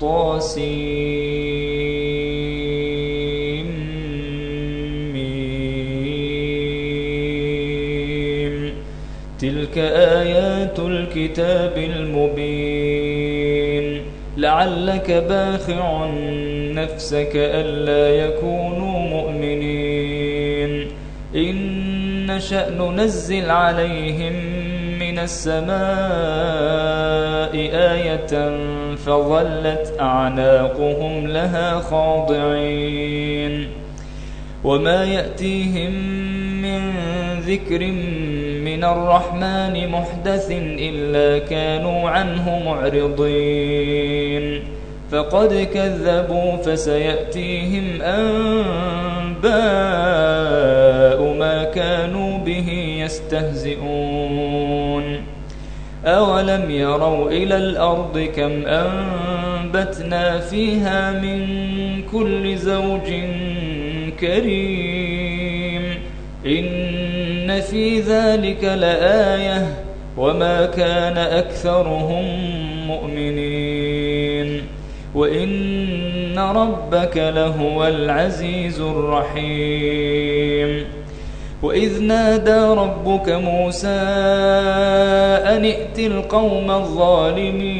طاسيم تلك آيات الكتاب المبين. لعلك باخع نفسك ألا يكونوا مؤمنين. إن نشأ ننزل عليهم من السماء آية فظلت أعناقهم لها خاضعين وما يأتيهم من ذكر من الرحمن محدث إلا كانوا عنه معرضين فقد كذبوا فسيأتيهم أنباء ما كانوا به يستهزئون أولم يروا إلى الأرض كم أنبتنا فيها من كل زوج كريم. إن في ذلك لآية وما كان أكثرهم مؤمنين. وإن ربك لهو العزيز الرحيم. وإذ نادى ربك موسى أن ائت القوم الظالمين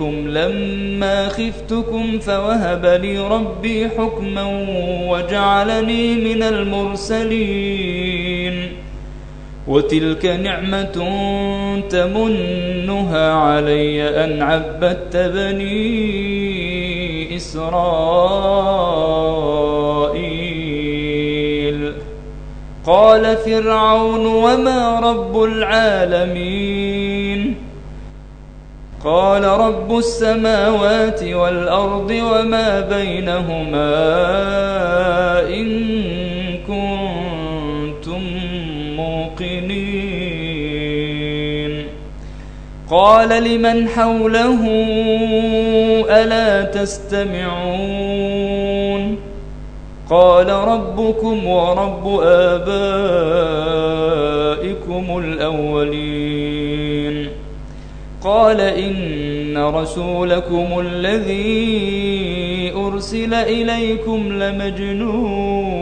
منكم لما خفتكم فوهب لي ربي حكما وجعلني من المرسلين. وتلك نعمة تمنها علي أن عبدت بني إسرائيل. قال فرعون وما رب العالمين؟ قال رب السماوات والأرض وما بينهما إن كنتم موقنين. قال لمن حوله ألا تستمعون؟ قال ربكم ورب آبائكم الأولين. قال إن رسولكم الذي أرسل إليكم لمجنون.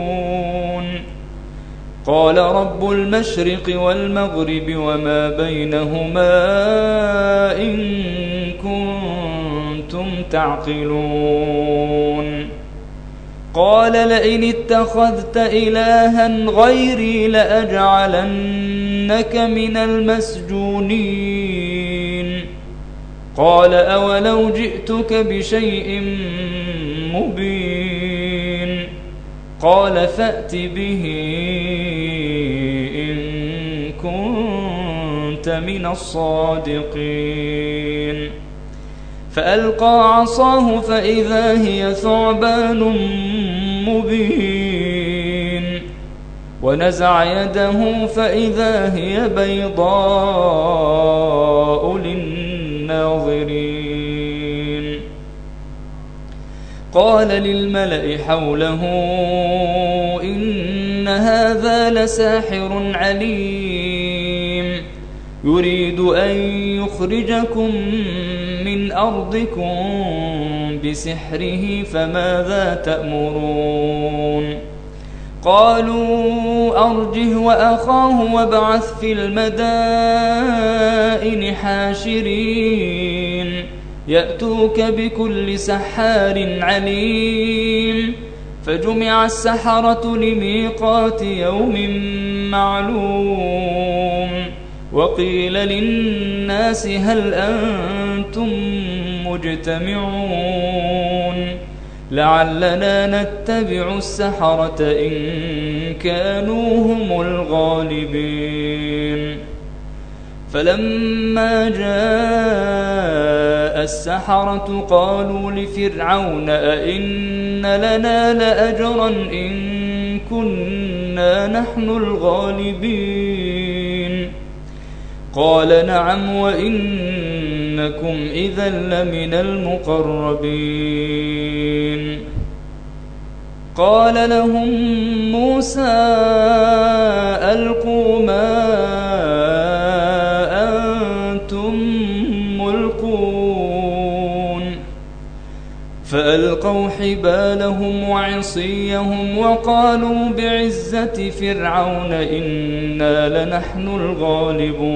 قال رب المشرق والمغرب وما بينهما إن كنتم تعقلون. قال لئن اتخذت إلها غيري لأجعلنك من المسجونين. قال أولو جئتك بشيء مبين قال فأت به إن كنت من الصادقين فألقى عصاه فإذا هي ثعبان مبين ونزع يده فإذا هي بيضاء للناظرين. قال للملأ حوله إن هذا لساحر عليم. يريد أن يخرجكم من أرضكم بسحره فماذا تأمرون؟ قالوا أرجه وأخاه وابعث في المدائن حاشرين. يأتوك بكل سحار عليم. فجمع السحرة لميقات يوم معلوم. وقيل للناس هل أنتم مجتمعون. لعلنا نتبع السحرة إن كانوا هم الغالبين. فلما جاء السحرة قالوا لفرعون أئن لنا لأجرا إن كنا نحن الغالبين. قال نعم وإنكم إذا لمن المقربين. قال لهم موسى ألقوا ما أنتم ملقون. فألقوا حبالهم وعصيهم وقالوا بعزة فرعون إنا لنحن الغالبون.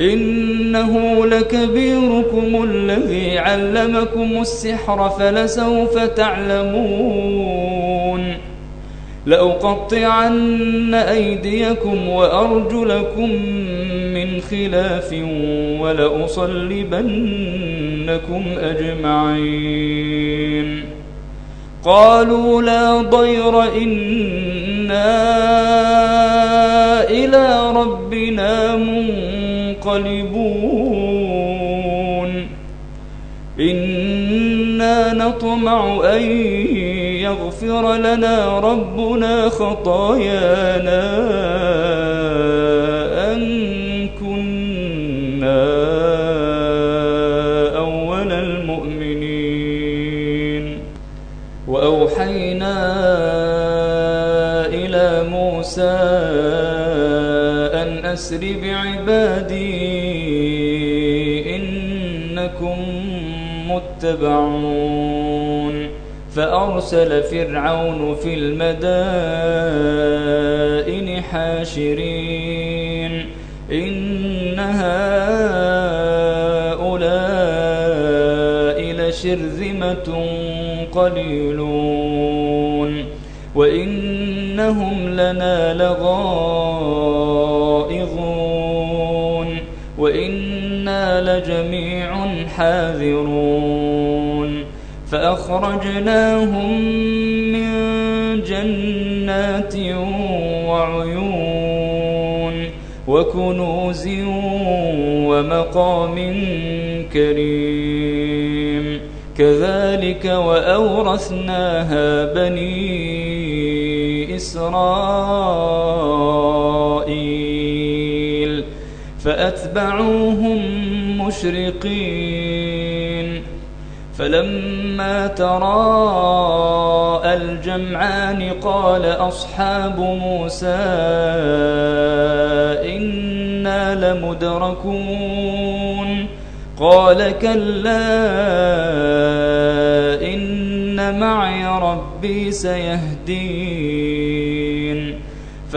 إنه لكبيركم الذي علمكم السحر فلسوف تعلمون لأقطعن أيديكم وأرجلكم من خلاف ولأصلبنكم أجمعين قالوا لا ضير إنا إلى ربنا منقلبون إنا نطمع أن يغفر لنا ربنا خطايانا أن أن أسر بعبادي إنكم متبعون. فأرسل فرعون في المدائن حاشرين. إن هؤلاء لشرذمة قليلون. وإنهم لنا لغائظون لجميع حاذرون فأخرجناهم من جنات وعيون وكنوز ومقام كريم كذلك وأورثناها بني إسرائيل فأتبعوهم مشرقين. فلما تراءى الجمعان قال أصحاب موسى إنا لمدركون. قال كلا إن معي ربي سيهدين.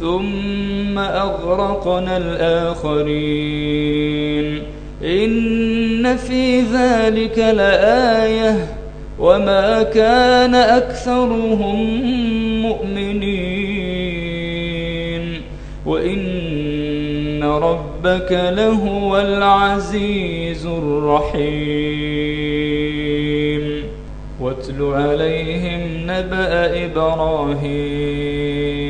ثم أغرقنا الآخرين. إن في ذلك لآية. وما كان أكثرهم مؤمنين. وإن ربك لهو العزيز الرحيم. واتل عليهم نبأ إبراهيم.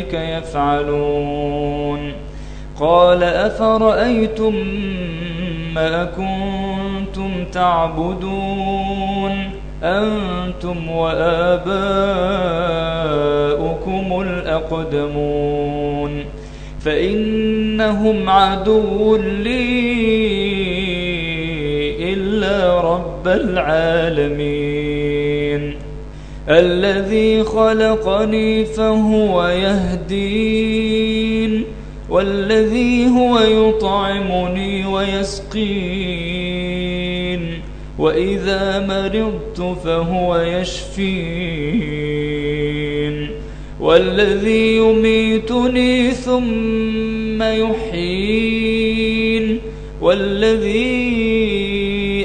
كذلك يفعلون. قال أفرأيتم ما كنتم تعبدون؟ أنتم وآباؤكم الأقدمون. فإنهم عدو لي إلا رب العالمين. الذي خلقني فهو يهدين والذي هو يطعمني ويسقين وإذا مرضت فهو يشفين والذي يميتني ثم يحيين والذي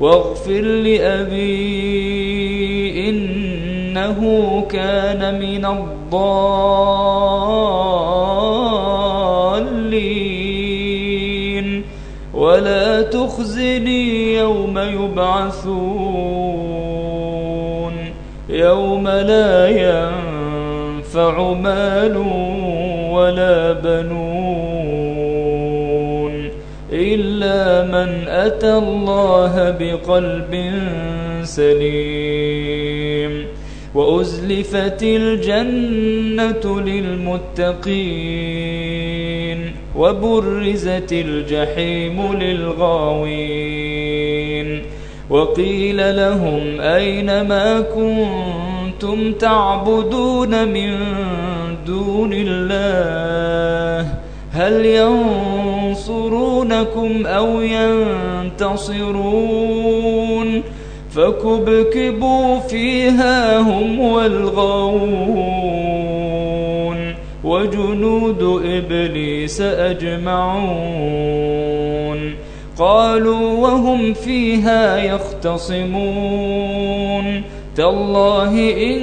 واغفر لأبي إنه كان من الضالين. ولا تخزني يوم يبعثون. يوم لا ينفع مال ولا بنون. من أتى الله بقلب سليم وأزلفت الجنة للمتقين وبرزت الجحيم للغاوين وقيل لهم أين ما كنتم تعبدون من دون الله هل ينصرونكم أو ينتصرون فكبكبوا فيها هم والغاوون وجنود إبليس أجمعون قالوا وهم فيها يختصمون تالله إن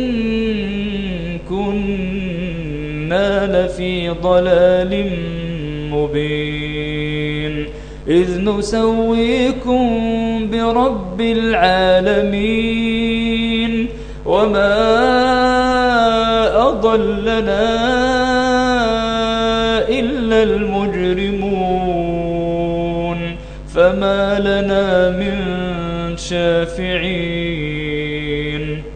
كنا لفي ضلال مبين. إذ نسويكم برب العالمين. وما أضلنا إلا المجرمون. فما لنا من شافعين.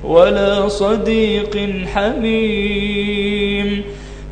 ولا صديق حميم.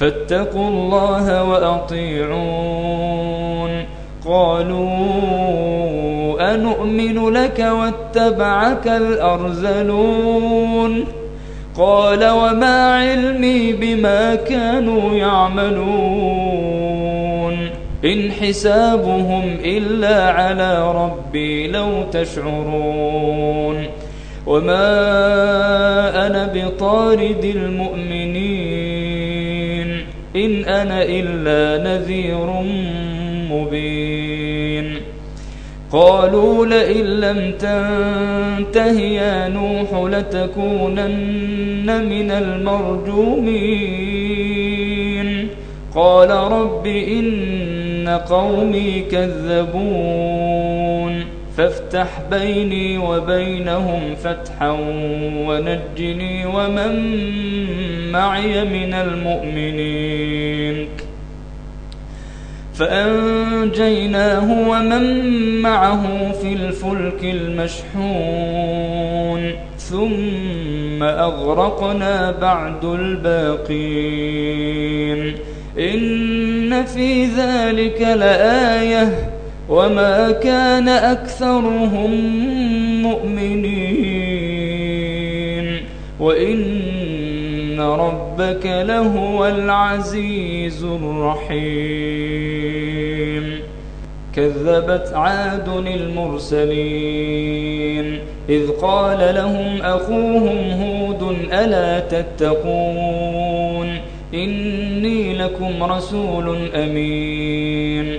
فاتقوا الله وأطيعون. قالوا أنؤمن لك واتبعك الأرذلون. قال وما علمي بما كانوا يعملون. إن حسابهم إلا على ربي لو تشعرون. وما أنا بطارد المؤمنين إن أنا إلا نذير مبين. قالوا لئن لم تنته يا نوح لتكونن من المرجومين. قال رب إن قومي كذبون. فافتح بيني وبينهم فتحا ونجني ومن معي من المؤمنين. فأنجيناه ومن معه في الفلك المشحون. ثم أغرقنا بعد الباقين. إن في ذلك لآية وما كان أكثرهم مؤمنين. وإن ربك لهو العزيز الرحيم. كذبت عاد المرسلين. إذ قال لهم أخوهم هود ألا تتقون؟ إني لكم رسول أمين.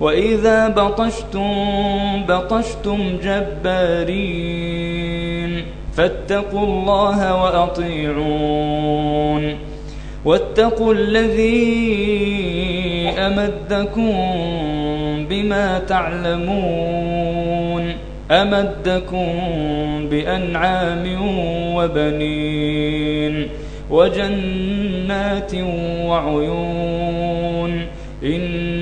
وإذا بطشتم بطشتم جبارين فاتقوا الله وأطيعون واتقوا الذي أمدكم بما تعلمون أمدكم بأنعام وبنين وجنات وعيون إني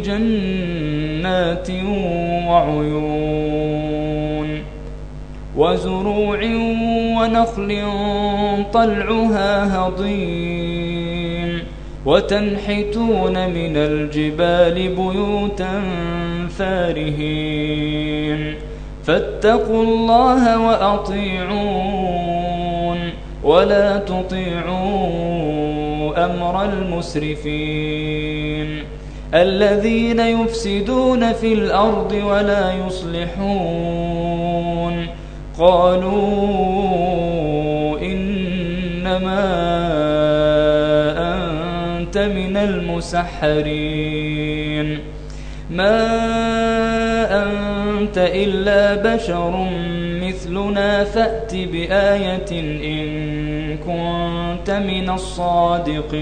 جنات وعيون وزروع ونخل طلعها هضيم وتنحتون من الجبال بيوتا فارهين فاتقوا الله وأطيعون ولا تطيعون أمر المسرفين الذين يفسدون في الأرض ولا يصلحون. قالوا إنما أنت من المسحرين. ما أنت إلا بشر مثلنا فأت بآية إن كنت من الصادقين.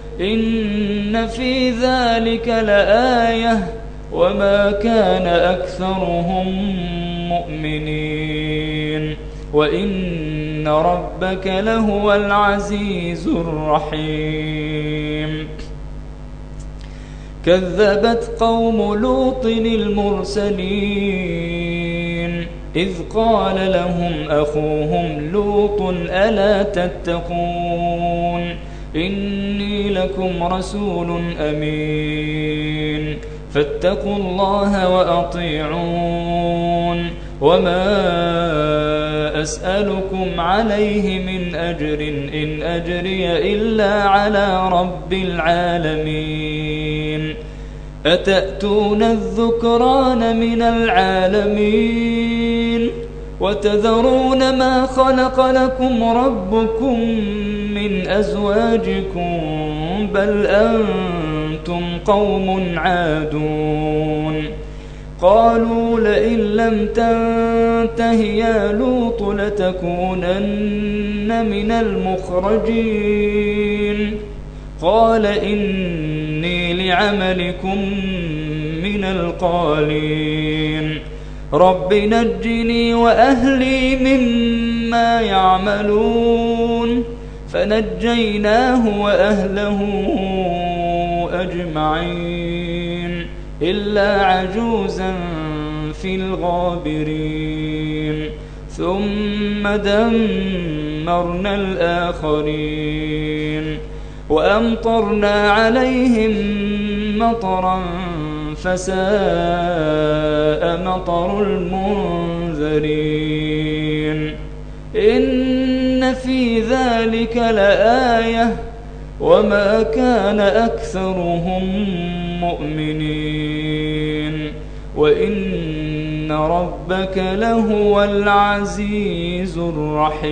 إن في ذلك لآية وما كان أكثرهم مؤمنين وإن ربك لهو العزيز الرحيم. كذبت قوم لوط المرسلين إذ قال لهم أخوهم لوط ألا تتقون لكم رسول أمين. فاتقوا الله وأطيعون. وما أسألكم عليه من أجر إن أجري إلا على رب العالمين. أتأتون الذكران من العالمين؟ وتذرون ما خلق لكم ربكم من أزواجكم بل أنتم قوم عادون قالوا لئن لم تنته يا لوط لتكونن من المخرجين قال إني لعملكم من القالين رب نجني وأهلي مما يعملون فنجيناه وأهله أجمعين إلا عجوزا في الغابرين ثم دمرنا الآخرين وأمطرنا عليهم مطرا فساء مطر المنذرين. إن في ذلك لآية وما كان أكثرهم مؤمنين. وإن ربك لهو العزيز الرحيم.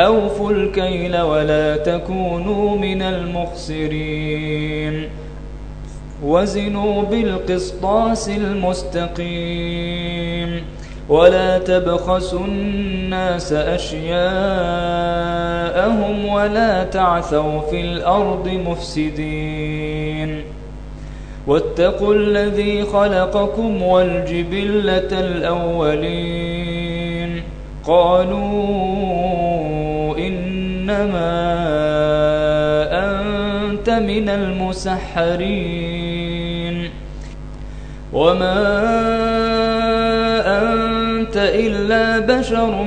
أوفوا الكيل ولا تكونوا من المخسرين. وزنوا بالقسطاس المستقيم. ولا تبخسوا الناس أشياءهم ولا تعثوا في الأرض مفسدين. واتقوا الذي خلقكم والجبلة الأولين. قالوا إنما أنت من المسحرين. وما أنت إلا بشر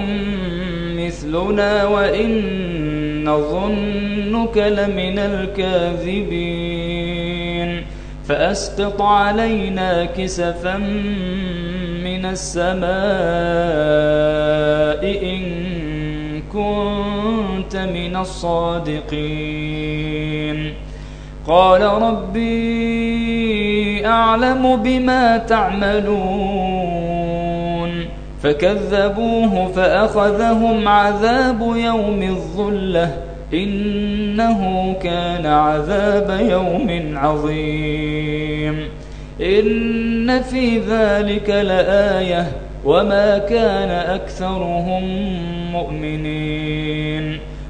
مثلنا وإن نظنك لمن الكاذبين. فأسقط علينا كسفا من السماء إن كنت من الصادقين. قال ربي أعلم بما تعملون. فكذبوه فأخذهم عذاب يوم الظلة. إنه كان عذاب يوم عظيم. إن في ذلك لآية. وما كان أكثرهم مؤمنين.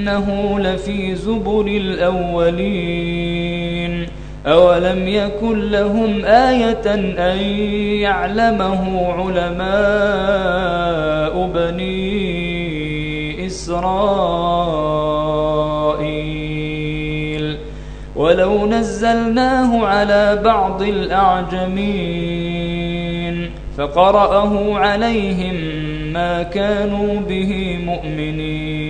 وإنه لفي زبر الأولين. أولم يكن لهم آية أن يعلمه علماء بني إسرائيل؟ ولو نزلناه على بعض الأعجمين فقرأه عليهم ما كانوا به مؤمنين.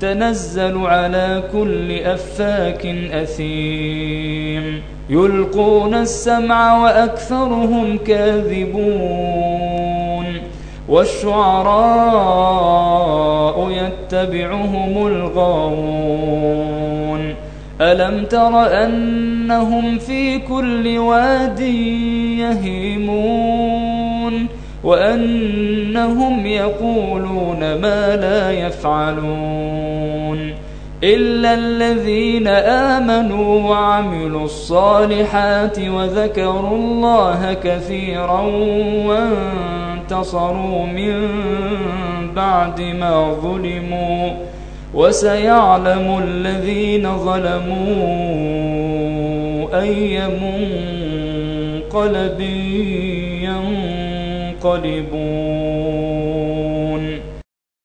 تنزل على كل أفاك أثيم. يلقون السمع وأكثرهم كاذبون. والشعراء يتبعهم الغاوون. ألم تر أنهم في كل واد يهيمون؟ وأنهم يقولون ما لا يفعلون إلا الذين آمنوا وعملوا الصالحات وذكروا الله كثيرا وانتصروا من بعد ما ظلموا وسيعلم الذين ظلموا أي منقلب ينقلبون يَنقَلِبُونَ